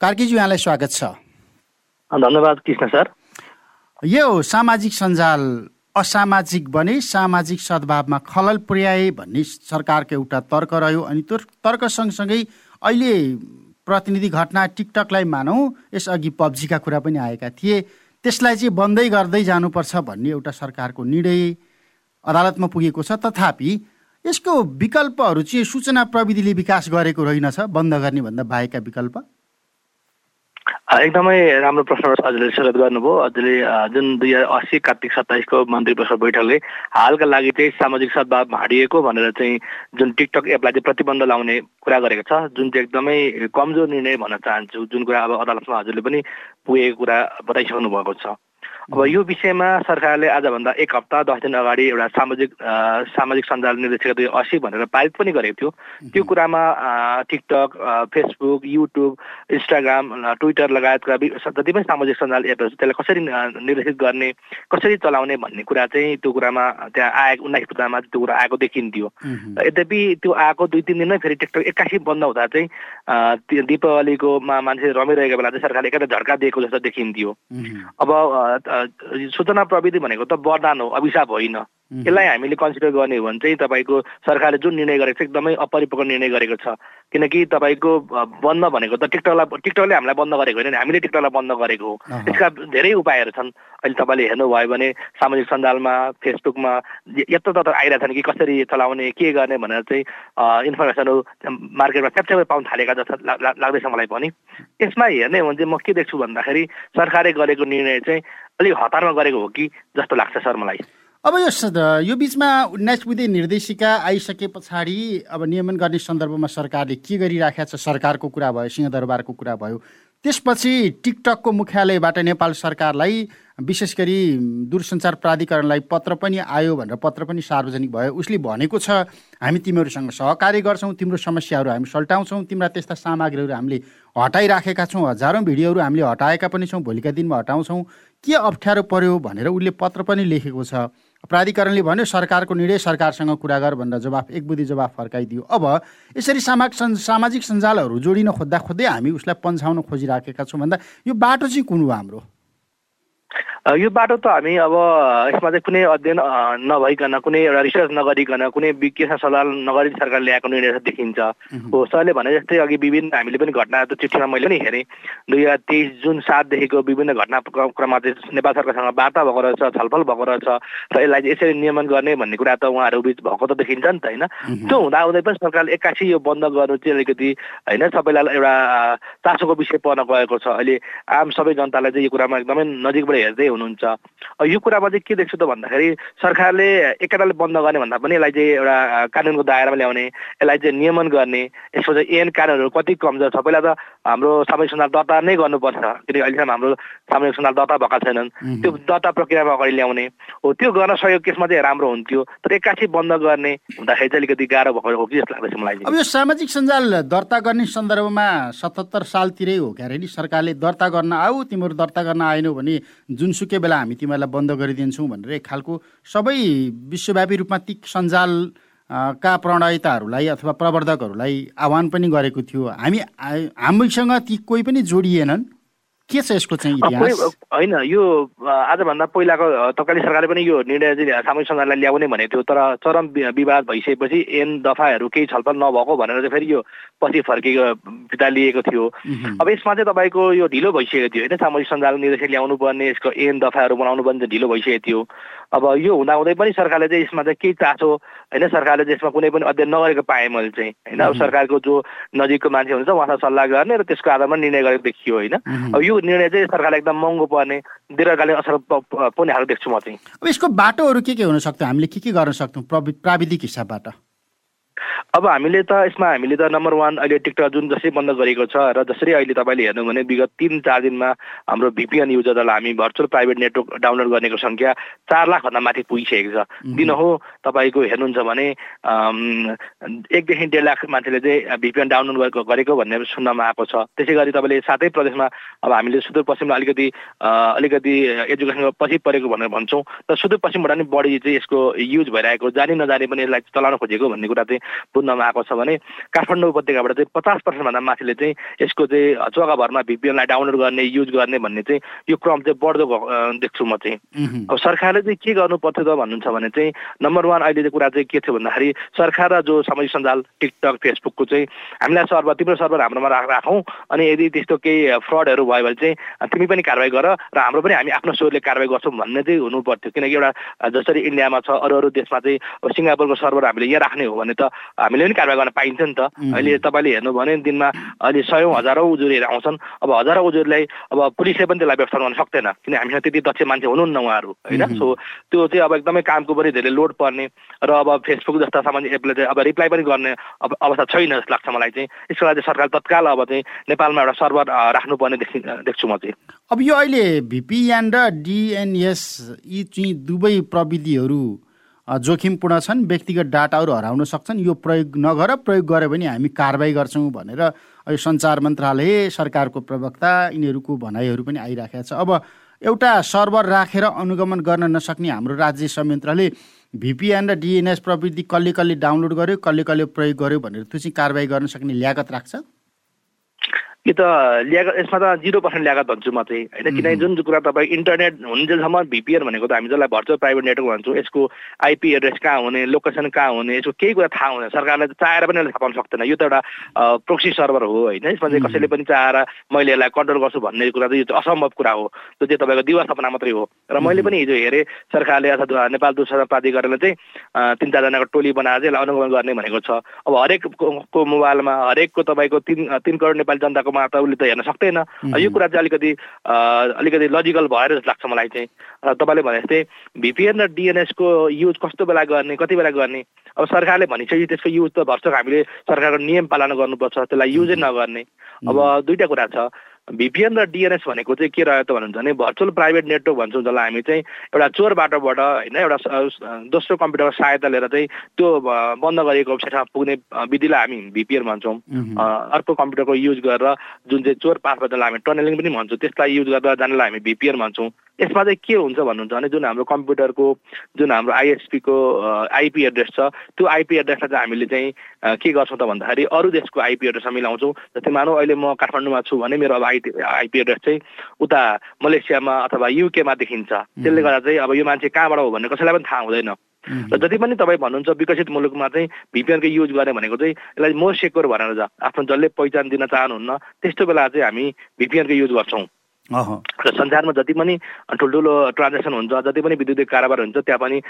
कार्कीज्यू यहाँलाई स्वागत छ। धन्यवाद कृष्ण सर। यो सामाजिक सञ्जाल असामाजिक बने सामाजिक सद्भावमा खलल पुर्याए भन्ने सरकारको एउटा तर्क रह्यो। अनि त्यो तर्क सँगसँगै अहिले प्रतिनिधि घटना टिकटकलाई मानौँ यसअघि पब्जीका कुरा पनि आएका थिए। त्यसलाई चाहिँ बन्दै गर्दै जानुपर्छ भन्ने एउटा सरकारको निर्णय अदालतमा पुगेको छ। तथापि यसको विकल्पहरू चाहिँ सूचना प्रविधिले विकास गरेको रहेनछ बन्द गर्ने भन्दा बाहेकका विकल्प। एकदमै राम्रो प्रश्न हजुरले स्वागत गर्नुभयो। हजुरले जुन दुई हजार असी कार्तिक सत्ताइसको मन्त्री परिषद बैठकले हालका लागि चाहिँ सामाजिक सद्भाव भाँडिएको भनेर चाहिँ जुन टिकटक एपलाई चाहिँ प्रतिबन्ध लाउने कुरा गरेको छ जुन चाहिँ एकदमै कमजोर निर्णय भन्न चाहन्छु जुन कुरा अब अदालतमा हजुरले पनि पुगेको कुरा बताइसक्नु भएको छ। अब यो विषयमा सरकारले आजभन्दा एक हप्ता दस दिन अगाडि एउटा सामाजिक सामाजिक सञ्जाल निर्देशिका दुई असी भनेर पारित पनि गरेको थियो। त्यो कुरामा TikTok Facebook YouTube Instagram Twitter लगायतका जति पनि सामाजिक सञ्जाल एपहरू त्यसलाई कसरी निर्देशित गर्ने कसरी चलाउने भन्ने कुरा चाहिँ त्यो कुरामा त्यहाँ आएको उन्नाइस पुस्तामा त्यो कुरा आएको देखिन्थ्यो। यद्यपि त्यो आएको दुई तिन दिनमै फेरि टिकटक एक्कासी बन्द हुँदा चाहिँ दिपावलीकोमा मान्छे रमिरहेको बेला चाहिँ सरकारले एकातिर झड्का दिएको जस्तो देखिन्थ्यो। अब सूचना प्रविधि भनेको त वरदान हो अभिशाप होइन। यसलाई हामीले कन्सिडर गर्ने हो भने चाहिँ तपाईँको सरकारले जुन निर्णय गरेको छ एकदमै अपरिपक्व निर्णय गरेको छ। किनकि तपाईँको बन्द भनेको त टिकटकलाई टिकटकले हामीलाई बन्द गरेको होइन हामीले टिकटकलाई बन्द गरेको हो। यसका धेरै उपायहरू छन्। अहिले तपाईँले हेर्नुभयो भने सामाजिक सञ्जालमा फेसबुकमा यत्रो तत्र आइरहेछन् कि कसरी चलाउने के गर्ने भनेर चाहिँ इन्फर्मेसनहरू मार्केटमा च्यापच्यापै पाउन थालेका जस्तो लाग्दैछ मलाई पनि। यसमा हेर्ने हो भने चाहिँ म के देख्छु भन्दाखेरि सरकारले गरेको निर्णय चाहिँ अलिक हतारमा गरेको हो कि जस्तो लाग्छ सर मलाई? अब यो यो बिचमा उन्नाइस बुधे निर्देशिका आइसके पछाडि अब नियमन गर्ने सन्दर्भमा सरकारले के गरिराखेको छ सरकारको कुरा भयो सिंहदरबारको कुरा भयो त्यसपछि टिकटकको मुख्यालयबाट नेपाल सरकारलाई विशेष गरी दूरसञ्चार प्राधिकरणलाई पत्र पनि आयो भनेर पत्र पनि सार्वजनिक भयो। उसले भनेको छ हामी तिमीहरूसँग सहकार्य गर्छौँ तिम्रो समस्याहरू हामी सल्टाउँछौँ तिम्रा त्यस्ता सामग्रीहरू हामीले हटाइराखेका छौँ हजारौँ भिडियोहरू हामीले हटाएका पनि छौँ भोलिका दिनमा हटाउँछौँ। के अप्ठ्यारो पर्यो भनेर उसले पत्र पनि लेखेको छ। प्राधिकरणले भन्यो सरकारको निर्णय सरकारसँग कुरा गर भनेर जवाफ एक बुद्धि जवाफ फर्काइदियो। अब यसरी सामाजिक सामाजिक सञ्जालहरू जोडिन खोज्दा खोज्दै हामी उसलाई पन्छाउन खोजिराखेका छौँ भन्दा यो बाटो चाहिँ कुन हो हाम्रो? यो बाटो त हामी अब यसमा चाहिँ कुनै अध्ययन नभइकन कुनै एउटा रिसर्च नगरिकन कुनै विज्ञ सल्लाह नगरी सरकारले ल्याएको निर्णय देखिन्छ। हो सरले भने जस्तै अघि विभिन्न हामीले पनि घटना त चिठीमा मैले पनि हेरेँ। दुई हजार तेइस जुन सातदेखिको विभिन्न घटनाक्रममा चाहिँ नेपाल सरकारसँग वार्ता भएको रहेछ छलफल भएको रहेछ र यसलाई चाहिँ यसरी नियमन गर्ने भन्ने कुरा त उहाँहरू बिच भएको त देखिन्छ नि त होइन? त्यो हुँदा हुँदै पनि सरकारले एक्कासी यो बन्द गर्नु चाहिँ अलिकति होइन सबैलाई एउटा चासोको विषय पर्न गएको छ। अहिले आम सबै जनतालाई चाहिँ यो कुरामा एकदमै नजिकबाट हेर्दै हुनुहुन्छ। यो कुरामा चाहिँ के देख्छु त भन्दाखेरि सरकारले एकताले बन्द गर्ने भन्दा पनि यसलाई चाहिँ एउटा कानुनको दायरामा ल्याउने यसलाई चाहिँ नियमन गर्ने यसको चाहिँ एन कानुनहरू कति कमजोर छ। पहिला त हाम्रो सामाजिक सञ्जाल दर्ता नै गर्नुपर्छ किनकि अहिलेसम्म हाम्रो सामाजिक सञ्जाल दर्ता भएका छैनन्। त्यो दर्ता प्रक्रियामा अगाडि ल्याउने हो त्यो गर्न सहयोग केसमा चाहिँ राम्रो हुन्थ्यो तर एक्कासी बन्द गर्ने हुँदाखेरि चाहिँ अलिकति गाह्रो भएको हो कि जस्तो लाग्दैछ मलाई अब यो सामाजिक सञ्जाल दर्ता गर्ने सन्दर्भमा सतहत्तर सालतिरै हो क्यारे नि सरकारले दर्ता गर्न आऊ तिमीहरू दर्ता गर्न आएनौ भने जुन जुनसुकै बेला हामी तिमीहरूलाई बन्द गरिदिन्छौँ भनेर एक खालको सबै विश्वव्यापी रूपमा ती सञ्जाल का प्रणयताहरूलाई अथवा प्रवर्धकहरूलाई आह्वान पनि गरेको थियो? हामी हामीसँग ती कोही पनि जोडिएनन्। के छ यसको चाहिँ होइन यो आजभन्दा पहिलाको तत्कालीन सरकारले पनि यो निर्णय चाहिँ सामाजिक सञ्जाललाई ल्याउने भनेको थियो तर चरम विवाद भइसकेपछि एन दफाहरू केही छलफल नभएको भनेर चाहिँ फेरि यो पछि फर्केको फिर्ता लिएको थियो। अब यसमा चाहिँ तपाईँको यो ढिलो भइसकेको थियो होइन? सामाजिक सञ्जाल निर्देशन ल्याउनु पर्ने यसको एन दफाहरू बनाउनु पर्ने ढिलो भइसकेको थियो। अब यो हुँदाहुँदै पनि सरकारले चाहिँ यसमा चाहिँ केही चासो होइन सरकारले चाहिँ यसमा कुनै पनि अध्ययन नगरेको पाएँ मैले चाहिँ होइन अब सरकारको जो नजिकको मान्छे हुन्छ उहाँसँग सल्लाह गर्ने र त्यसको आधारमा निर्णय गरेको देखियो होइन अब यो निर्णय चाहिँ सरकारलाई एकदम महँगो पर्ने दीर्घकालीन असर पनि हाल देख्छु म चाहिँ अब यसको बाटोहरू के के हुन सक्छ हामीले के के गर्न सक्छौँ प्राविधिक हिसाबबाट अब हामीले त यसमा हामीले त नम्बर वान अहिले टिकटक जुन जसरी बन्द गरेको छ र जसरी अहिले तपाईँले हेर्नु भने विगत तिन चार दिनमा हाम्रो भिपिएन युजरलाई हामी भर्चुअल प्राइभेट नेटवर्क डाउनलोड गर्नेको सङ्ख्या चार लाखभन्दा माथि पुगिसकेको छ। दिन हो तपाईँको हेर्नुहुन्छ भने एकदेखि डेढ लाख मान्छेले चाहिँ भिपिएन डाउनलोड गरेको भन्ने सुन्नमा आएको छ। त्यसै गरी तपाईँले सातै प्रदेशमा अब हामीले सुदूरपश्चिममा अलिकति अलिकति एजुकेसनको पछि परेको भनेर भन्छौँ। तर सुदूरपश्चिमबाट पनि बढी चाहिँ यसको युज भइरहेको जानी नजानी पनि यसलाई चलाउन खोजेको भन्ने कुरा चाहिँ बुझ्नमा आएको छ भने काठमाडौँ उपत्यकाबाट चाहिँ पचास पर्सेन्टभन्दा माथिले चाहिँ यसको चाहिँ जग्गाभरमा भिपिएनलाई डाउनलोड गर्ने युज गर्ने भन्ने चाहिँ यो क्रम चाहिँ बढ्दो देख्छु म चाहिँ। अब सरकारले चाहिँ के गर्नु पर्थ्यो त भन्नुहुन्छ भने चाहिँ नम्बर वान अहिले चाहिँ कुरा चाहिँ के थियो भन्दाखेरि सरकार र जो सामाजिक सञ्जाल टिकटक फेसबुकको चाहिँ हामीलाई सर्भर तिम्रो सर्भर हाम्रोमा राखौँ अनि यदि त्यस्तो केही फ्रडहरू भयो भने चाहिँ तिमी पनि कारवाही गर र हाम्रो पनि हामी आफ्नो स्वरले कारवाही गर्छौँ भन्ने चाहिँ हुनु पर्थ्यो किनकि एउटा जसरी इन्डियामा छ अरू अरू देशमा चाहिँ सिङ्गापुरको सर्भर हामीले यहाँ राख्ने हो भने त हामीले पनि कारवाही गर्न पाइन्छ नि त। अहिले तपाईँले हेर्नु भने दिनमा अहिले सयौँ हजारौँ उजुरीहरू आउँछन्। अब हजारौँ उजुरीलाई अब पुलिसले पनि त्यसलाई व्यवस्था गर्न सक्दैन। किन हामीसँग त्यति दक्ष मान्छे हुनुहुन्न उहाँहरू होइन? सो त्यो चाहिँ अब एकदमै कामको पनि धेरै लोड पर्ने र अब फेसबुक जस्ता सामाजिक एपले चाहिँ अब रिप्लाई पनि गर्ने अब अवस्था छैन जस्तो लाग्छ मलाई चाहिँ। यसको लागि सरकार तत्काल अब चाहिँ नेपालमा एउटा सर्भर राख्नुपर्ने देख्छु म चाहिँ। अब यो अहिले भिपिएन र डिएनएस यी चाहिँ दुवै प्रविधिहरू जोखिमपूर्ण छन् व्यक्तिगत डाटाहरू हराउन सक्छन्। यो प्रयोग नगर प्रयोग गऱ्यो भने हामी कारवाही गर्छौँ भनेर यो सञ्चार मन्त्रालय सरकारको प्रवक्ता यिनीहरूको भनाइहरू पनि आइराखेको छ। अब एउटा सर्भर राखेर अनुगमन गर्न नसक्ने हाम्रो राज्य संयन्त्रले भिपिएन र डिएनएस प्रविधि कसले कसले डाउनलोड गर्यो कसले कसले प्रयोग गर्यो भनेर त्यो चाहिँ कारवाही गर्न सक्ने ल्यागत राख्छ। कि त ल्यागत यसमा त जिरो पर्सेन्ट ल्यागत भन्छु म चाहिँ। होइन किनकि जुन कुरा तपाईँ इन्टरनेट हुन्जेलसम्म भिपिएन भनेको त हामी जसलाई भर्चुअल प्राइभेट नेटवर्क भन्छौँ यसको आइपी एड्रेस कहाँ हुने लोकेसन कहाँ हुने यसको केही कुरा थाहा हुँदैन। सरकारले चाहेर पनि यसले थाहा पाउन सक्दैन। यो त एउटा प्रोक्सी सर्भर हो होइन? यसमा चाहिँ कसैले पनि चाहेर मैले यसलाई कन्ट्रोल गर्छु भन्ने कुरा चाहिँ यो असम्भव कुरा हो। त्यो चाहिँ तपाईँको दिवा सपना मात्रै हो। र मैले पनि हिजो हेरेँ सरकारले अथवा नेपाल दूरसञ्चार प्राधिकरणले चाहिँ तिन चारजनाको टोली बनाएर चाहिँ यसलाई अनुगमन गर्ने भनेको छ। अब हरेकको मोबाइलमा हरेकको तपाईँको तिन तिन करोड नेपाली जनताको मा त उसले त हेर्न सक्दैन। यो कुरा चाहिँ अलिकति अलिकति लजिकल भएर जस्तो लाग्छ मलाई चाहिँ। तपाईँले भने जस्तै भिपिएन र डिएनएसको युज कस्तो बेला गर्ने कति बेला गर्ने? अब सरकारले भनिसक्यो त्यसको युज त भर्छक हामीले सरकारको नियम पालना गर्नुपर्छ त्यसलाई युजै नगर्ने। अब दुईवटा कुरा छ। भिपिएन र डिएनएस भनेको चाहिँ के रह्यो त भन्नुहुन्छ भने भर्चुअल प्राइभेट नेटवर्क भन्छौँ जसलाई हामी चाहिँ एउटा चोर बाटोबाट होइन एउटा दोस्रो कम्प्युटरको सहायता लिएर चाहिँ त्यो बन्द गरिएको वेबसाइटमा पुग्ने विधिलाई हामी भिपिएन भन्छौँ। अर्को कम्प्युटरको युज गरेर जुन चाहिँ चोर पासबाट जसलाई हामी टनलिङ पनि भन्छौँ त्यसलाई युज गरेर जानलाई हामी भिपिएन भन्छौँ। यसमा चाहिँ के हुन्छ भन्नुहुन्छ भने जुन हाम्रो कम्प्युटरको जुन हाम्रो आइएसपीको आइपी एड्रेस छ त्यो आइपी एड्रेसलाई चाहिँ हामीले चाहिँ के गर्छौँ त भन्दाखेरि अरू देशको आइपी एड्रेसमा मिलाउँछौँ। जस्तै मानौ अहिले म काठमाडौँमा छु भने मेरो अब आइपी चाहिँ उता मलेसियामा अथवा युकेमा देखिन्छ। त्यसले गर्दा चाहिँ अब यो मान्छे कहाँबाट हो भन्ने कसैलाई पनि थाहा हुँदैन। र जति पनि तपाईँ भन्नुहुन्छ विकसित मुलुकमा चाहिँ भिपिएनको युज गर्ने भनेको चाहिँ यसलाई मोर सेक्योर भनेर आफ्नो जसले पहिचान दिन चाहनुहुन्न त्यस्तो बेला चाहिँ हामी भिपिएनको युज गर्छौँ। र संसारमा जति पनि ठुल्ठुलो ट्रान्जेक्सन हुन्छ जति पनि विद्युतीय कारोबार हुन्छ त्यहाँ पनि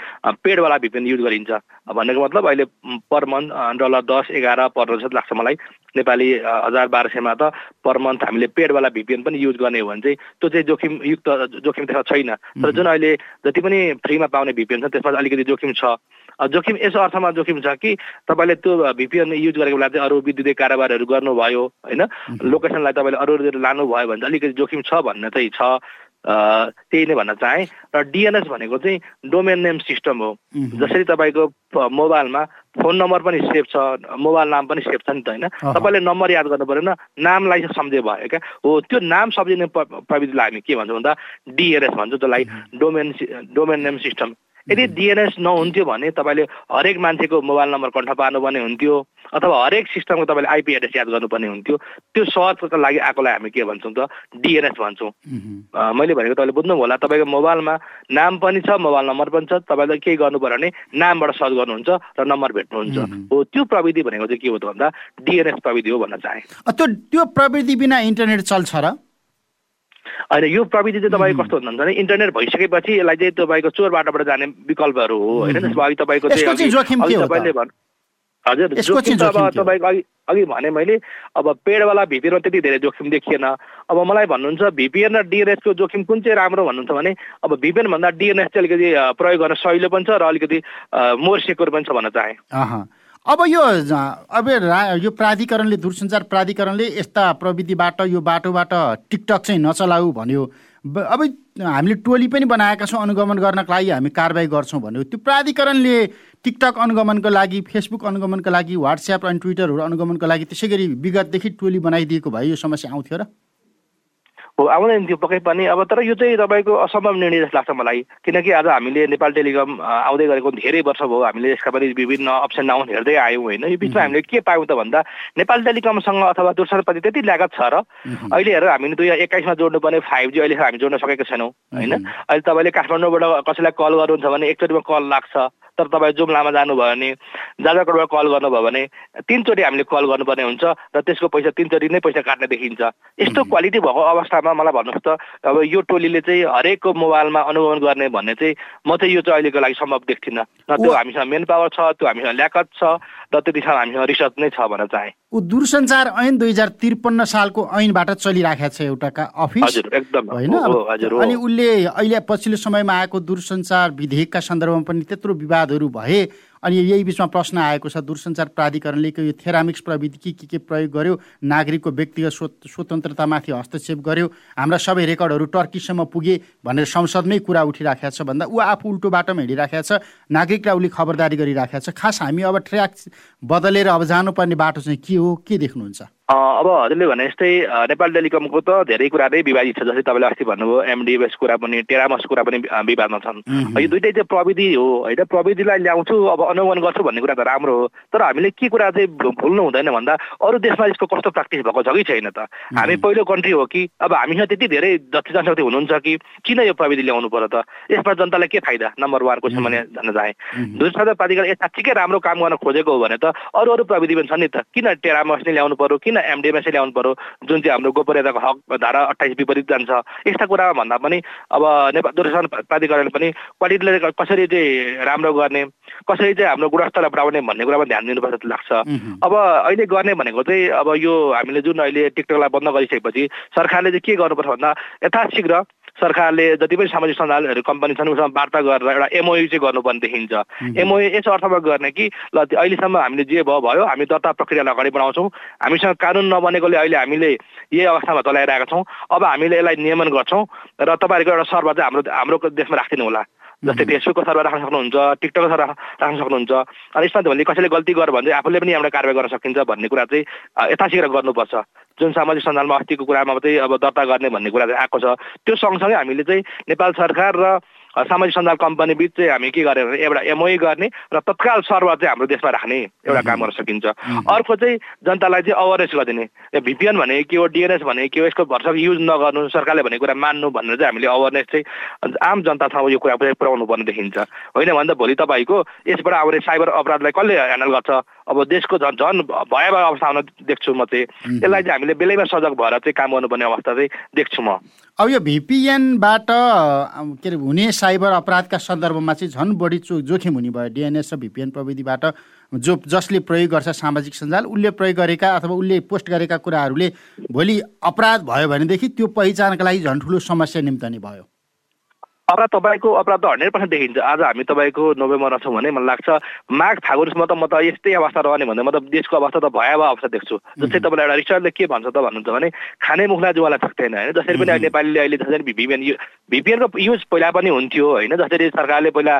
पेडवाला भिपिएन युज गरिन्छ। भन्नेको मतलब अहिले पर मन्थ डलर दस एघार पर्छ जस्तो लाग्छ मलाई। नेपाली हजार बाह्र सयमा त पर मन्थ हामीले पेडवाला भिपिएन पनि युज गर्ने हो भने चाहिँ त्यो चाहिँ जोखिम युक्त जोखिम त्यसमा छैन। तर जुन अहिले जति पनि फ्रीमा पाउने भिपिएन छ त्यसमा अलिकति जोखिम छ। जोखिम यस अर्थमा जोखिम छ कि तपाईँले त्यो भिपिएन युज गरेको बेला चाहिँ अरू विद्युतीय कारोबारहरू गर्नुभयो होइन? लोकेसनलाई तपाईँले अरू अरू लानुभयो भने चाहिँ अलिकति जोखिम छ भन्ने चाहिँ छ। त्यही नै भन्न चाहेँ। र डिएनएस भनेको चाहिँ डोमेन नेम सिस्टम हो। जसरी तपाईँको मोबाइलमा फोन नम्बर पनि सेभ छ मोबाइल नाम पनि सेभ छ नि त होइन? तपाईँले नम्बर याद गर्नु परेन नामलाई चाहिँ सम्झे भयो क्या? हो त्यो नाम सम्झिने प्रविधिलाई हामी के भन्छौँ भन्दा डिएनएस भन्छौँ जसलाई डोमेन डोमेन नेम सिस्टम। यदि डिएनएस नहुन्थ्यो भने तपाईँले हरेक मान्छेको मोबाइल नम्बर कण्ठ पार्नुपर्ने हुन्थ्यो अथवा हरेक सिस्टमको तपाईँले आइपी एड्रेस याद गर्नुपर्ने हुन्थ्यो त्यो सर्चको लागि आएकोलाई हामी के भन्छौँ त डिएनएस भन्छौँ। मैले भनेको तपाईँले बुझ्नु होला तपाईँको मोबाइलमा नाम पनि छ मोबाइल नम्बर पनि छ तपाईँले केही गर्नु पऱ्यो भने नामबाट सर्च गर्नुहुन्छ र नम्बर भेट्नुहुन्छ। हो त्यो प्रविधि भनेको चाहिँ के हो त भन्दा डिएनएस प्रविधि हो भन्न चाहेँ। त्यो त्यो प्रविधि बिना इन्टरनेट चल्छ र? होइन यो प्रविधि चाहिँ तपाईँ कस्तो हुनुहुन्छ भने इन्टरनेट भइसकेपछि यसलाई चाहिँ तपाईँको चोर बाटोबाट जाने विकल्पहरू हो होइन? त्यसमा अघि तपाईँको तपाईँले भन्नु हजुर जोखिम त अब तपाईँको अघि अघि भने मैले अब पेडवाला भिपिएनमा त्यति धेरै जोखिम देखिएन। अब मलाई भन्नुहुन्छ भिपिएन र डिएनएसको जोखिम कुन चाहिँ राम्रो भन्नुहुन्छ भने अब भिपिएन भन्दा डिएनएस चाहिँ अलिकति प्रयोग गर्न सहिलो पनि छ र अलिकति मोर सेक्योर पनि छ भन्न चाहेँ। अब यो अब यो प्राधिकरणले दूरसञ्चार प्राधिकरणले यस्ता प्रविधिबाट यो बाटोबाट टिकटक चाहिँ नचलाऊ भन्यो। अब हामीले टोली पनि बनाएका छौँ अनुगमन गर्नको लागि हामी कारवाही गर्छौँ भन्यो। त्यो प्राधिकरणले टिकटक अनुगमनको लागि फेसबुक अनुगमनको लागि वाट्सएप अनि ट्विटरहरू अनुगमनको लागि त्यसै गरी विगतदेखि टोली बनाइदिएको भए यो समस्या आउँथ्यो र। हो आउँदैन थियो पक्कै पनि अब तर यो चाहिँ तपाईँको असम्भव निर्णय जस्तो लाग्छ मलाई किनकि आज हामीले नेपाल टेलिकम आउँदै गरेको धेरै वर्ष भयो हामीले यसका पनि विभिन्न अप्सन डाउन हेर्दै आयौँ होइन यो बिचमा हामीले के पायौँ त भन्दा नेपाल टेलिकमसँग अथवा दूरसञ्चारप्रति त्यति लागत छ र अहिले हेर हामीले दुई हजार एक्काइसमा जोड्नुपर्ने फाइभ जी अहिले हामी जोड्न सकेको छैनौँ होइन अहिले तपाईँले काठमाडौँबाट कसैलाई कल गर्नुहुन्छ भने एकचोटिमा कल लाग्छ तर तपाईँ जुम्लामा जानुभयो भने जाजरकोटबाट कल गर्नुभयो भने तिनचोटि हामीले कल गर्नुपर्ने हुन्छ र त्यसको पैसा तिनचोटि नै पैसा काट्ने देखिन्छ। यस्तो क्वालिटी भएको अवस्थामा मलाई भन्नुहोस् त अब यो टोलीले चाहिँ हरेकको मोबाइलमा अनुगमन गर्ने भन्ने चाहिँ म चाहिँ यो चाहिँ अहिलेको लागि सम्भव देख्थिनँ न त्यो हामीसँग मेन पावर छ त्यो हामीसँग ल्याकत छ र त्यतिसम्म हामीसँग रिसर्च नै छ भनेर चाहे। ऊ दूरसञ्चार ऐन दुई हजार त्रिपन्न सालको ऐनबाट चलिराखेको छ एउटा अफिस। होइन? अनि उसले अहिले पछिल्लो समयमा आएको दूरसञ्चार विधेयकका सन्दर्भमा पनि त्यत्रो विवादहरू भए अनि यही बिचमा प्रश्न आएको छ दूरसञ्चार प्राधिकरणले यो थेरामिक्स प्रविधि के के के प्रयोग गर्यो? नागरिकको व्यक्तिगत स्वतन्त्रतामाथि हस्तक्षेप गर्यो? हाम्रा सबै रेकर्डहरू टर्कीसम्म पुगे भनेर संसदमै कुरा उठिराखेको छ भन्दा ऊ आफू उल्टो बाटोमा हिँडिराखेको छ। नागरिकलाई उसले खबरदारी गरिराखेको छ। खास हामी अब ट्र्याक बदलेर अब जानुपर्ने बाटो चाहिँ के हो के देख्नुहुन्छ? अब हजुरले भने जस्तै नेपाल टेलिकमको त धेरै कुरा नै विवादित छ जस्तै तपाईँले अस्ति भन्नुभयो एमडिएस कुरा पनि टेरामस कुरा पनि विवादमा छन्। यो दुइटै चाहिँ प्रविधि हो होइन? प्रविधिलाई ल्याउँछु अब अनुगमन गर्छु भन्ने कुरा त राम्रो हो तर हामीले के कुरा चाहिँ भुल्नु हुँदैन भन्दा अरू देशमा यसको कस्तो प्र्याक्टिस भएको छ कि छैन त? हामी पहिलो कन्ट्री हो कि अब हामीसँग त्यति धेरै जति जनशक्ति हुनुहुन्छ कि किन यो प्रविधि ल्याउनु पर्यो त? यसमा जनतालाई के फाइदा? नम्बर वान क्वेसन भने जान्न चाहे। दूसरा प्राधिकरण यता ठिकै राम्रो काम गर्न खोजेको हो भने त अरू अरू प्रविधि पनि छ नि त। किन टेरामस नै ल्याउनु पर्यो? किन एमडिएमएसै ल्याउनु पर्यो? जुन चाहिँ हाम्रो गोपनीयताको हक धारा अठाइस विपरीत जान्छ। यस्ता कुरामा भन्दा पनि अब नेपाल दूरदर्शन प्राधिकरणले पनि क्वालिटीलाई कसरी चाहिँ राम्रो गर्ने कसरी चाहिँ हाम्रो गुणस्तरलाई बढाउने भन्ने कुरामा ध्यान दिनुपर्छ जस्तो लाग्छ। अब अहिले गर्ने भनेको चाहिँ अब यो हामीले जुन अहिले टिकटकलाई बन्द गरिसकेपछि सरकारले चाहिँ के गर्नुपर्छ भन्दा यथाशीघ्र सरकारले जति पनि सामाजिक सञ्जालहरू कम्पनी छन् उसँग वार्ता गरेर एउटा एमओयु चाहिँ गर्नुपर्ने देखिन्छ। एमओयु यस अर्थमा गर्ने कि ल अहिलेसम्म हामीले जे भयो भयो हामी दर्ता प्रक्रियालाई अगाडि बढाउँछौँ। हामीसँग कानुन नबनेकोले अहिले हामीले यही अवस्थामा चलाइरहेका छौँ। अब हामीले यसलाई नियमन गर्छौँ र तपाईँहरूको एउटा सर्भर चाहिँ हाम्रो हाम्रो देशमा राखिदिनु होला। जस्तै फेसबुकको सर्भर राख्न सक्नुहुन्छ टिकटकको सर्भर राख्न सक्नुहुन्छ अनि यसमा भने कसैले गल्ती गर्यो भने चाहिँ आफूले पनि यहाँबाट कारवाही गर्न सकिन्छ भन्ने कुरा चाहिँ यथाशीघ्र गर्नुपर्छ। जुन सामाजिक सञ्जालमा अस्तिको कुरामा चाहिँ अब दर्ता गर्ने भन्ने कुरा चाहिँ आएको छ त्यो सँगसँगै हामीले चाहिँ नेपाल सरकार र सामाजिक सञ्जाल कम्पनी बिच चाहिँ हामी के गरेर एउटा एमओई गर्ने र तत्काल सर्भर चाहिँ हाम्रो देशमा राख्ने एउटा काम गर्न सकिन्छ। अर्को चाहिँ जनतालाई चाहिँ अवेरनेस गरिदिने। भिपिएन भने के हो डिएनएस भने के हो यसको भरसक युज नगर्नु सरकारले भनेको कुरा मान्नु भनेर चाहिँ हामीले अवेरनेस चाहिँ आम जनतासँग यो कुरा पुऱ्याउनु पर्ने देखिन्छ। होइन भन्दा भोलि तपाईँको यसबाट आउने साइबर अपराधलाई कसले ह्यान्डल गर्छ? अब देशको झन् झन् भयावह अवस्था आउन देख्छु म चाहिँ। यसलाई चाहिँ हामीले बेलैमा सजग भएर चाहिँ काम गर्नुपर्ने अवस्था चाहिँ देख्छु म। अब यो भिपिएनबाट के अरे हुने साइबर अपराधका सन्दर्भमा चाहिँ झन् बढी चो जोखिम हुने भयो। डिएनएस र भिपिएन प्रविधिबाट जो जसले प्रयोग गर्छ सामाजिक सञ्जाल उसले प्रयोग गरेका अथवा उसले पोस्ट गरेका कुराहरूले भोलि अपराध भयो भनेदेखि त्यो पहिचानका लागि झन् ठुलो समस्या निम्तने भयो। अपराध तपाईँको अपराध त हन्ड्रेड पर्सेन्ट देखिन्छ। आज हामी तपाईँको नोभेम्बरमा छौँ भने मलाई लाग्छ माघ फागुनसम्म त म त यस्तै अवस्था रहने भन्दा म त देशको अवस्था त भयावह अवस्था देख्छु। जस्तै तपाईँलाई एउटा रिसर्चले के भन्छ त भन्नुहुन्छ भने खाने मुखलाई जुवालाई सक्दैन होइन। जसरी पनि नेपालीले अहिले जसरी भिपिएन भिपिएनको युज पहिला पनि हुन्थ्यो होइन। जसरी सरकारले पहिला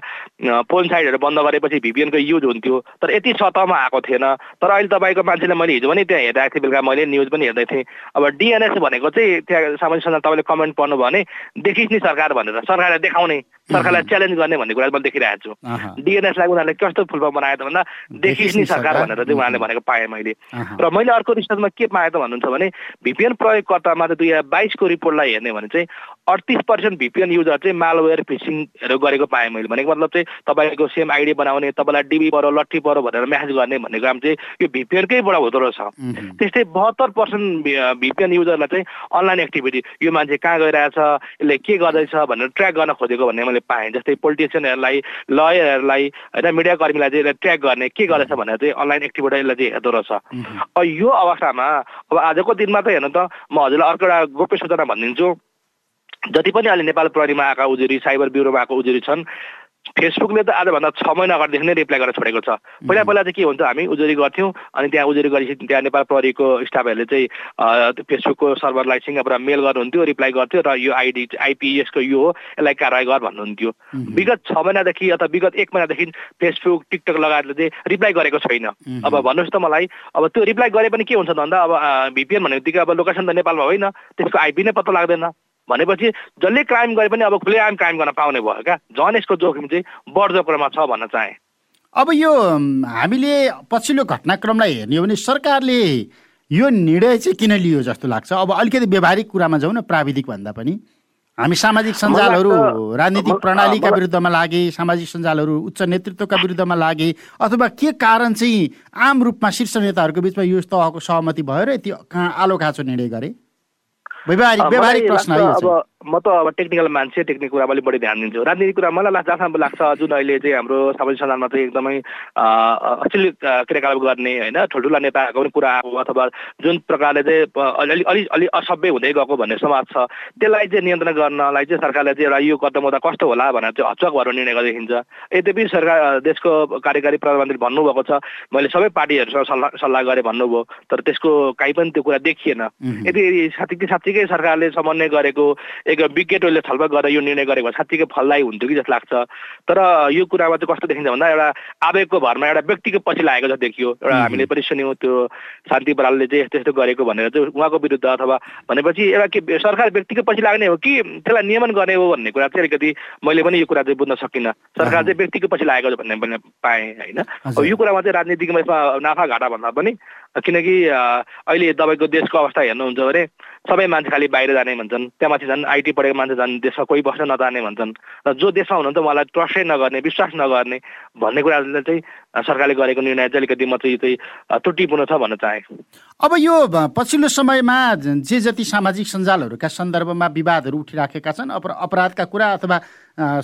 पोन साइडहरू बन्द गरेपछि भिपिएनको युज हुन्थ्यो। तर यति सतहमा आएको थिएन। तर अहिले तपाईँको मान्छेले मैले हिजो पनि त्यहाँ हेरिरहेको थिएँ बेलुका मैले न्युज पनि हेर्दै थिएँ। अब डिएनएस भनेको चाहिँ त्यहाँ सामाजिक सञ्जाल तपाईँले कमेन्ट पढ्नु भने देखिस् नि सरकार भनेर। सरकारले देखाउने सरकारलाई च्यालेन्ज गर्ने भन्ने कुरा मैले देखिरहेको छु। डिएनएसलाई उनीहरूले कस्तो फुलफर्म बनायो त भन्दा देखिस् नि सरकार भनेर चाहिँ उहाँले भनेको पाएँ मैले। र मैले अर्को रिसर्चमा के पाएँ त भन्नुहुन्छ भने भिपिएन प्रयोगकर्तामा चाहिँ दुई हजार बाइसको रिपोर्टलाई हेर्ने भने चाहिँ अडतिस पर्सेन्ट भिपिएन युजर चाहिँ मालवेयर फिसिङहरू गरेको पाएँ मैले। भनेको मतलब चाहिँ तपाईँको सेम आइडी बनाउने तपाईँलाई डिबी पऱ्यो लट्ठी पऱ्यो भनेर म्यासेज गर्ने भन्ने काम चाहिँ यो भिपिएनकैबाट हुँदो रहेछ। त्यस्तै बहत्तर पर्सेन्ट भिपिएन युजरलाई चाहिँ अनलाइन एक्टिभिटी यो मान्छे कहाँ गइरहेछ यसले के गर्दैछ भनेर ट्र्याक गर्न खोजेको भन्ने मैले पाएँ। जस्तै पोलिटिसियनहरूलाई लयरहरूलाई होइन मिडिया कर्मीलाई चाहिँ यसलाई ट्र्याक गर्ने के गर्दैछ भनेर चाहिँ अनलाइन एक्टिभिटी यसलाई चाहिँ हेर्दो रहेछ। अब यो अवस्थामा अब आजको दिनमा त हेर्नु त म हजुरलाई अर्को एउटा गोप्य सूचना भनिदिन्छु। जति पनि अहिले नेपाल प्रहरीमा आएका उजुरी साइबर ब्युरोमा आएको उजुरी छन् फेसबुकले त आजभन्दा छ महिना अगाडिदेखि नै रिप्लाई गरेर छोडेको छ। पहिला पहिला चाहिँ के हुन्छ हामी उजुरी गर्थ्यौँ अनि त्यहाँ उजुरी गरेपछि त्यहाँ नेपाल प्रहरीको स्टाफहरूले चाहिँ फेसबुकको सर्भरलाई सिङ्गापुरमा मेल गर्नुहुन्थ्यो रिप्लाई गर्थ्यो र यो आइडी आइपी यसको यो हो यसलाई कारवाही गर भन्नुहुन्थ्यो। विगत छ महिनादेखि अथवा विगत एक महिनादेखि फेसबुक टिकटक लगाएर चाहिँ रिप्लाई गरेको छैन। अब भन्नुहोस् त मलाई अब त्यो रिप्लाई गरे पनि के हुन्छ भन्दा अब भिपिएन भन्ने बित्तिकै अब लोकेसन त नेपालमा होइन त्यसको आइपी नै पत्ता लाग्दैन। भनेपछि जसले क्राइम गरे पनि अब खुलेआम क्राइम गर्न पाउने भयो क्या। झन् यसको जोखिम चाहिँ बढ्दो क्रममा छ भन्न चाहेँ। अब यो हामीले पछिल्लो घटनाक्रमलाई हेर्ने हो भने सरकारले यो निर्णय चाहिँ किन लियो जस्तो लाग्छ? अब अलिकति व्यवहारिक कुरामा जाउँ न प्राविधिक भन्दा पनि। हामी सामाजिक सञ्जालहरू राजनीतिक प्रणालीका विरुद्धमा लागे सामाजिक सञ्जालहरू उच्च नेतृत्वका विरुद्धमा लागे अथवा के कारण चाहिँ आम रूपमा शीर्ष नेताहरूको बिचमा यो तहको सहमति भयो र यति आलो खाँचो निर्णय गरे? व्यवहारिक व्यवहारिक प्रश्न अब म त अब टेक्निकल मान्छे टेक्निक कुरामा अलिक बढी ध्यान दिन्छु। राजनीतिक कुरा मलाई लाग्छ जहाँसम्म लाग्छ जुन अहिले चाहिँ हाम्रो सामाजिक सञ्जालमा चाहिँ एकदमै अश्लील क्रियाकलाप गर्ने होइन ठुल्ठुला नेताहरूको पनि कुरा आएको अथवा जुन प्रकारले चाहिँ अलि अलि अलि असभ्य हुँदै गएको भन्ने समाज छ त्यसलाई चाहिँ नियन्त्रण गर्नलाई चाहिँ सरकारले चाहिँ एउटा यो कदम हुँदा कस्तो होला भनेर चाहिँ हचक भएर निर्णय गर्दै देखिन्छ यद्यपि सरकार देशको कार्यकारी प्रधानमन्त्री भन्नुभएको छ मैले सबै पार्टीहरूसँग सल्लाह सल्लाह गरेँ भन्नुभयो तर त्यसको काहीँ पनि त्यो कुरा देखिएन। यदि साँच्चीकै सरकारले समन्वय गरेको एक विज्ञ टोलले छलफल गरेर यो निर्णय गरेको साँच्चीकै फलदायी हुन्थ्यो कि जस्तो लाग्छ। तर यो कुरामा चाहिँ कस्तो देखिन्छ भन्दा एउटा आवेगको भरमा एउटा व्यक्तिको पछि लागेको जस्तो देखियो। एउटा हामीले पनि सुन्यौँ त्यो शान्ति बरालले चाहिँ यस्तो यस्तो गरेको भनेर चाहिँ उहाँको विरुद्ध अथवा भनेपछि एउटा के सरकार व्यक्तिको पछि लाग्ने हो कि त्यसलाई नियमन गर्ने हो भन्ने कुरा चाहिँ अलिकति मैले पनि यो कुरा चाहिँ बुझ्न सकिनँ। सरकार चाहिँ व्यक्तिको पछि लागेको भन्ने पनि पाएँ होइन। अब यो कुरामा चाहिँ राजनीतिकमा यसमा नाफा घाटा भन्दा पनि किनकि अहिले तपाईँको देशको अवस्था हेर्नुहुन्छ भने सबै मान्छे खालि बाहिर जाने भन्छन् त्यहाँमाथि झन् आइटी पढेको मान्छे झन् देशमा कोही बस्न नजाने भन्छन् र जो देशमा हुनुहुन्छ उहाँलाई ट्रस्टै नगर्ने विश्वास नगर्ने भन्ने कुराले चाहिँ सरकारले गरेको निर्णय चाहिँ अलिकति म चाहिँ चाहिँ त्रुटिपूर्ण छ भन्न चाहेँ। अब यो पछिल्लो समयमा जे जति सामाजिक सञ्जालहरूका सन्दर्भमा विवादहरू उठिराखेका छन् अपराधका कुरा अथवा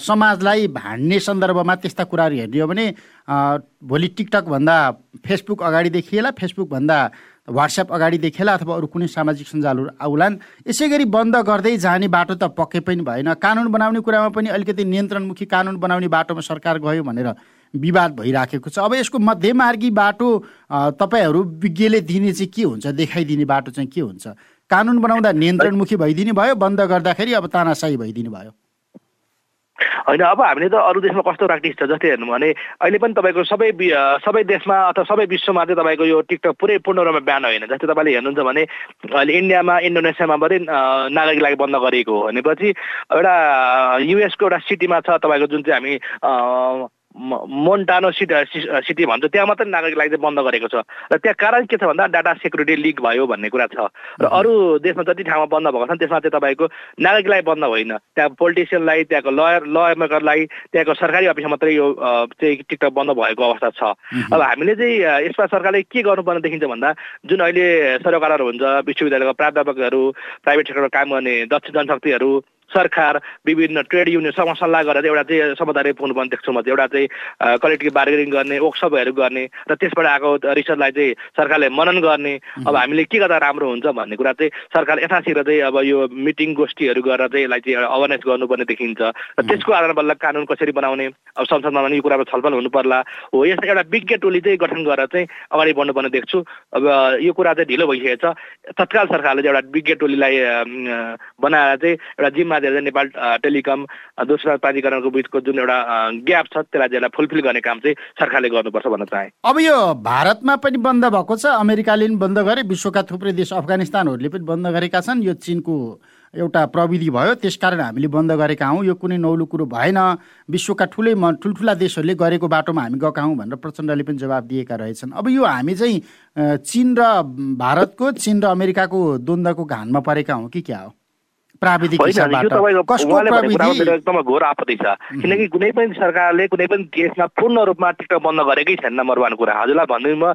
समाजलाई भान्ने सन्दर्भमा त्यस्ता कुराहरू हेर्ने हो भने भोलि टिकटकभन्दा फेसबुक अगाडि देखिएला फेसबुकभन्दा वाट्सएप अगाडि देखेला अथवा अरू कुनै सामाजिक सञ्जालहरू आउलान् यसै गरी बन्द गर्दै जाने बाटो त पक्कै पनि भएन। कानुन बनाउने कुरामा पनि अलिकति नियन्त्रणमुखी कानुन बनाउने बाटोमा सरकार गयो भनेर विवाद भइराखेको छ। अब यसको मध्यमार्गी बाटो तपाईँहरू विज्ञले दिने चाहिँ के हुन्छ देखाइदिने बाटो चाहिँ के हुन्छ? कानुन बनाउँदा नियन्त्रणमुखी भइदिने भयो बन्द गर्दाखेरि अब तानासाही भइदिने भयो। होइन अब हामीले त अरू देशमा कस्तो प्र्याक्टिस छ जस्तै हेर्नु भने अहिले पनि तपाईँको सबै सबै देशमा अथवा सबै विश्वमा चाहिँ तपाईँको यो टिकटक पुरै पूर्ण रूपमा बिहान होइन। जस्तै तपाईँले हेर्नुहुन्छ भने अहिले इन्डियामा इन्डोनेसियामा पनि नागरिकलाई बन्द गरिएको हो भनेपछि एउटा युएसको एउटा सिटीमा छ तपाईँको जुन चाहिँ हामी मोन्टानो सिटी सिटी भन्छ त्यहाँ मात्रै नागरिकलाई चाहिँ बन्द गरेको छ। र त्यहाँ कारण के छ भन्दा डाटा सेक्युरिटी लिक भयो भन्ने कुरा छ। र अरू देशमा जति ठाउँमा बन्द भएको छ त्यसमा चाहिँ तपाईँको नागरिकलाई बन्द होइन। त्यहाँ पोलिटिसियनलाई त्यहाँको लयर लयर मेकरलाई त्यहाँको सरकारी अफिसमा मात्रै यो चाहिँ टिकटक बन्द भएको अवस्था छ। अब हामीले चाहिँ यसमा सरकारले के गर्नुपर्ने देखिन्छ भन्दा जुन अहिले सरकारहरू हुन्छ विश्वविद्यालयको प्राध्यापकहरू प्राइभेट सेक्टरमा काम गर्ने दक्ष जनशक्तिहरू सरकार विभिन्न ट्रेड युनियनसँग सल्लाह गरेर एउटा चाहिँ समझदारी पुग्नुपर्ने देख्छु म एउटा चाहिँ कलेक्टिभ बार्गेनिङ गर्ने वर्कसपहरू गर्ने र त्यसबाट आएको रिसर्चलाई चाहिँ सरकारले मनन गर्ने। अब हामीले के गर्दा राम्रो हुन्छ भन्ने कुरा चाहिँ सरकार यथाशीघ्र चाहिँ अब यो मिटिङ गोष्ठीहरू गरेर चाहिँ यसलाई चाहिँ एउटा अवेरनेस गर्नुपर्ने देखिन्छ। र त्यसको आधारमा बल्ल कानुन कसरी बनाउने अब संसदमा पनि यो कुरामा छलफल हुनु पर्ला हो यस एउटा विज्ञ टोली चाहिँ गठन गरेर चाहिँ अगाडि बढ्नुपर्ने देख्छु। अब यो कुरा चाहिँ ढिलो भइसकेको छ। तत्काल सरकारले चाहिँ एउटा विज्ञ टोलीलाई बनाएर चाहिँ एउटा जिम्मा चाहिँ नेपाल टेलिकम दोस्रो प्राधिकरणको बिचको जुन एउटा ग्याप छ त्यसलाई चाहिँ फुलफिल गर्ने काम चाहिँ सरकारले गर्नुपर्छ भन्न चाहे। अब यो भारतमा पनि बन्द भएको छ अमेरिकाले पनि बन्द गरे विश्वका थुप्रै देश अफगानिस्तानहरूले पनि बन्द गरेका छन्। यो चिनको एउटा प्रविधि भयो त्यसकारण हामीले बन्द गरेका हौँ। यो कुनै नौलो कुरो भएन। विश्वका ठुलै म ठुल्ठुला देशहरूले गरेको बाटोमा हामी गएका हौँ भनेर प्रचण्डले पनि जवाब दिएका रहेछन्। अब यो हामी चाहिँ चिन र भारतको चिन र अमेरिकाको द्वन्द्वको घानमा परेका हौँ कि क्या हो? प्राविधिक एकदमै घोर आपत्ति छ। किनकि कुनै पनि सरकारले कुनै पनि देशमा पूर्ण रूपमा टिकटक बन्द गरेकै छैन नम्बर वान कुरा। हजुरलाई भन्नुमा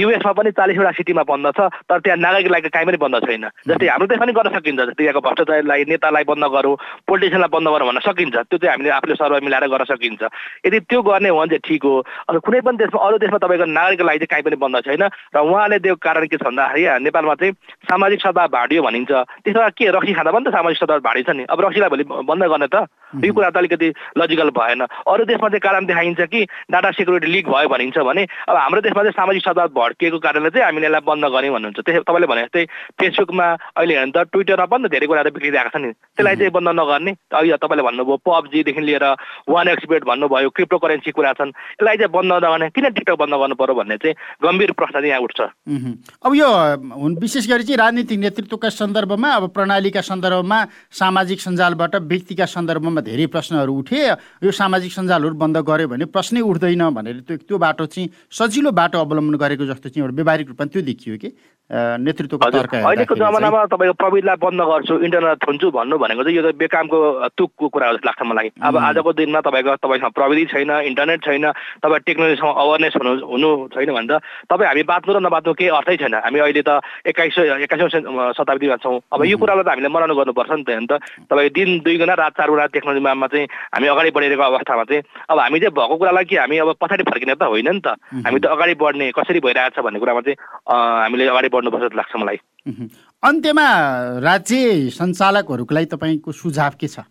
युएसमा पनि चालिसवटा सिटीमा बन्द छ तर त्यहाँ नागरिकलाई काहीँ पनि बन्द छैन। जस्तै हाम्रो देशमा पनि गर्न सकिन्छ जस्तै यहाँको भ्रष्टाचारलाई नेतालाई बन्द गरौँ पोलिटिसियनलाई बन्द गरौँ भन्न सकिन्छ। त्यो चाहिँ हामीले आफूले सर्वे मिलाएर गर्न सकिन्छ। यदि त्यो गर्ने हो भने चाहिँ ठिक हो। अब कुनै पनि देशमा अरू देशमा तपाईँको नागरिकको लागि चाहिँ काहीँ पनि बन्द छैन। र उहाँले त्यो कारण के छ भन्दाखेरि नेपालमा चाहिँ सामाजिक सद्भाव भाँडियो भनिन्छ। त्यसमा के रक्सी खाँदा पनि त त सामाजिक सञ्जाल भाडी छ नि। अब रक्सीलाई भोलि बन्द गर्ने त। यो कुरा त अलिकति लजिकल भएन। अरू देशमा चाहिँ कारण देखाइन्छ कि डाटा सेक्युरिटी लिक भयो भनिन्छ भने अब हाम्रो देशमा चाहिँ सामाजिक सञ्जाल भड्किएको कारणले चाहिँ हामीले यसलाई बन्द गऱ्यौँ भन्नुहुन्छ। त्यस तपाईँले भने जस्तै फेसबुकमा अहिले हेर्नु त ट्विटरमा पनि त धेरै कुराहरू बिग्रिरहेको छ नि। त्यसलाई चाहिँ बन्द नगर्ने। अहिले तपाईँले भन्नुभयो पब्जीदेखि लिएर वान एक्सपेट भन्नुभयो क्रिप्टो करेन्सी कुरा छन्। यसलाई चाहिँ बन्द नगर्ने किन टिकटक बन्द गर्नु पर्यो भन्ने चाहिँ गम्भीर प्रश्न चाहिँ यहाँ उठ्छ। अब यो विशेष गरी चाहिँ राजनीतिक नेतृत्वका सन्दर्भमा अब प्रणालीका सन्दर्भमा सामाजिक सञ्जालबाट व्यक्तिका सन्दर्भमा धेरै प्रश्नहरू उठे। यो सामाजिक सञ्जालहरू बन्द गऱ्यो भने प्रश्नै उठ्दैन भनेर त्यो त्यो बाटो चाहिँ सजिलो बाटो अवलम्बन गरेको जस्तो चाहिँ एउटा व्यावहारिक रूपमा त्यो देखियो कि। नेतृत्वको तर्क अहिलेको जमानामा तपाईँको प्रविधिलाई बन्द गर्छु इन्टरनेट थुन्छु भन्नु भनेको चाहिँ यो त बेकामको तुकको कुरा जस्तो लाग्छ मलाई। अब आजको दिनमा तपाईँको तपाईँसँग प्रविधि छैन इन्टरनेट छैन तपाईँ टेक्नोलोजीसँग अवेरनेस हुनु हुनु छैन भने त तपाईँ हामी बाँच्नु र नबाँच्नु केही अर्थै छैन। हामी अहिले त एक्काइसौँ एक्काइसौँ शताब्दीमा छौँ। अब यो कुरालाई त हामीले मनाउनु गर्नुपर्छ नि त अन्त तपाईँ दिन दुई गुणा रात चार गुणा टेक्नोलोजीमा चाहिँ हामी अगाडि बढिरहेको अवस्थामा चाहिँ अब हामी चाहिँ भएको कुरालाई कि हामी अब पछाडि फर्किने त होइन नि त। हामी त अगाडि बढ्ने कसरी भइरहेको छ भन्ने कुरामा चाहिँ हामीले अगाडि बढ्नुपर्छ जस्तो लाग्छ मलाई। अन्त्यमा राज्य सञ्चालकहरूको लागि तपाईँको सुझाव के छ?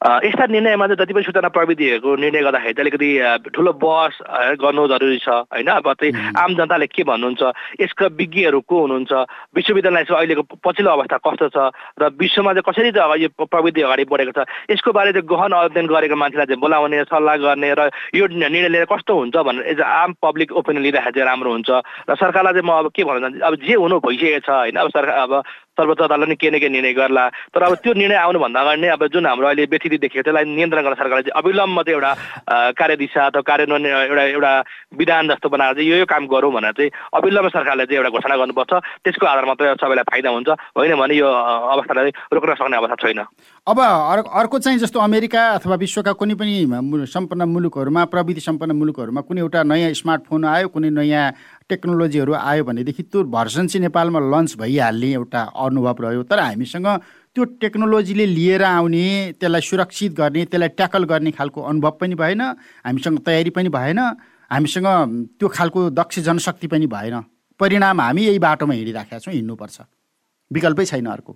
यस्ता निर्णयमा चाहिँ जति पनि सूचना प्रविधिहरूको निर्णय गर्दाखेरि चाहिँ अलिकति ठुलो बहस गर्नु जरुरी छ होइन? अब चाहिँ आम जनताले के भन्नुहुन्छ यसका विज्ञहरू को हुनुहुन्छ? विश्वविद्यालय चाहिँ अहिलेको पछिल्लो अवस्था कस्तो छ? र विश्वमा चाहिँ कसरी चाहिँ यो प्रविधि अगाडि बढेको छ? यसको बारे चाहिँ गहन अध्ययन गरेको मान्छेलाई चाहिँ बोलाउने सल्लाह गर्ने र यो निर्णय लिएर कस्तो हुन्छ भनेर एज आम पब्लिक ओपिनियन लिँदाखेरि चाहिँ राम्रो हुन्छ। र सरकारलाई चाहिँ म अब के भन्न चाहन्छु? अब जे हुनु भइसकेको छ होइन? अब सरकार अब सर्वोच्च अदालतले नि के न के निर्णय गर्ला। तर अब त्यो निर्णय आउनुभन्दा अगाडि नै अब जुन हाम्रो अहिले व्यथिति देखियो त्यसलाई नियन्त्रण गर्न सरकारले चाहिँ अविलम्ब चाहिँ एउटा कार्यदिशा अथवा कार्यान्वयन एउटा एउटा विधान जस्तो बनाएर चाहिँ यो यो काम गरौँ भनेर चाहिँ अविलम्ब सरकारले चाहिँ एउटा घोषणा गर्नुपर्छ। त्यसको आधारमा त सबैलाई फाइदा हुन्छ। होइन भने यो अवस्थालाई रोक्न सक्ने अवस्था छैन। अब अर्को चाहिँ जस्तो अमेरिका अथवा विश्वका कुनै पनि सम्पन्न मुलुकहरूमा प्रविधि सम्पन्न मुलुकहरूमा कुनै एउटा नयाँ स्मार्टफोन आयो कुनै नयाँ टेक्नोलोजीहरू आयो भनेदेखि त्यो भर्सन चाहिँ नेपालमा लन्च भइहाल्ने एउटा अनुभव रह्यो। तर हामीसँग त्यो टेक्नोलोजीले लिएर आउने त्यसलाई सुरक्षित गर्ने त्यसलाई ट्याकल गर्ने खालको अनुभव पनि भएन हामीसँग तयारी पनि भएन हामीसँग त्यो खालको दक्ष जनशक्ति पनि भएन। परिणाम हामी यही बाटोमा हिँडिराखेका छौँ हिँड्नुपर्छ। विकल्पै छैन अर्को।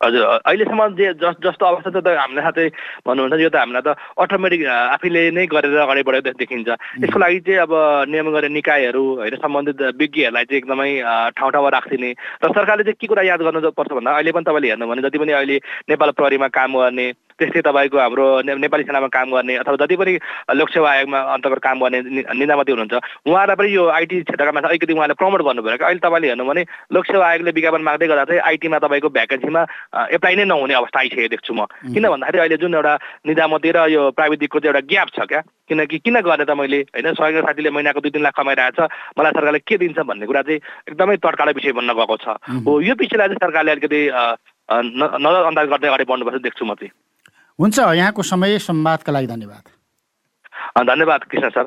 हजुर अहिलेसम्म जे जस जस्तो अवस्था त हामीलाई साथै भन्नुहुन्छ यो त हामीलाई त अटोमेटिक आफैले नै गरेर अगाडि बढेको देखिन्छ। यसको लागि चाहिँ अब नियम गर्ने निकायहरू होइन सम्बन्धित विज्ञहरूलाई चाहिँ एकदमै ठाउँ ठाउँमा राखिदिने। र सरकारले चाहिँ के कुरा याद गर्नुपर्छ भन्दा अहिले पनि तपाईँले हेर्नु भने जति पनि अहिले नेपाल प्रहरीमा काम गर्ने त्यस्तै तपाईँको हाम्रो नेपाली सेनामा काम गर्ने अथवा जति पनि लोकसेवा आयोगमा अन्तर्गत काम गर्ने निजामती हुनुहुन्छ उहाँलाई पनि यो आइटी क्षेत्रका मान्छे अलिकति उहाँले प्रमोट गर्नुभयो कि अहिले तपाईँले हेर्नु भने लोकसेवा आयोगले विज्ञापन माग्दै गर्दा चाहिँ आइटीमा तपाईँको भ्याकेन्सीमा एप्लाई नै नहुने अवस्था आइसकेको देख्छु म। किन भन्दाखेरि अहिले जुन एउटा निजामती र यो प्राविधिकको चाहिँ एउटा ग्याप छ क्या किनकि किन गर्ने त मैले होइन सहयोग साथीले महिनाको दुई तिन लाख कमाइरहेको छ मलाई सरकारले के दिन्छ भन्ने कुरा चाहिँ एकदमै तर्कालो विषय बन्न गएको छ। हो। यो विषयलाई चाहिँ सरकारले अलिकति नजरअन्दाज गर्दै अगाडि बढ्नुपर्छ देख्छु म चाहिँ। हुन्छ यहाँको समय संवादका लागि धन्यवाद। धन्यवाद कृष्ण सर।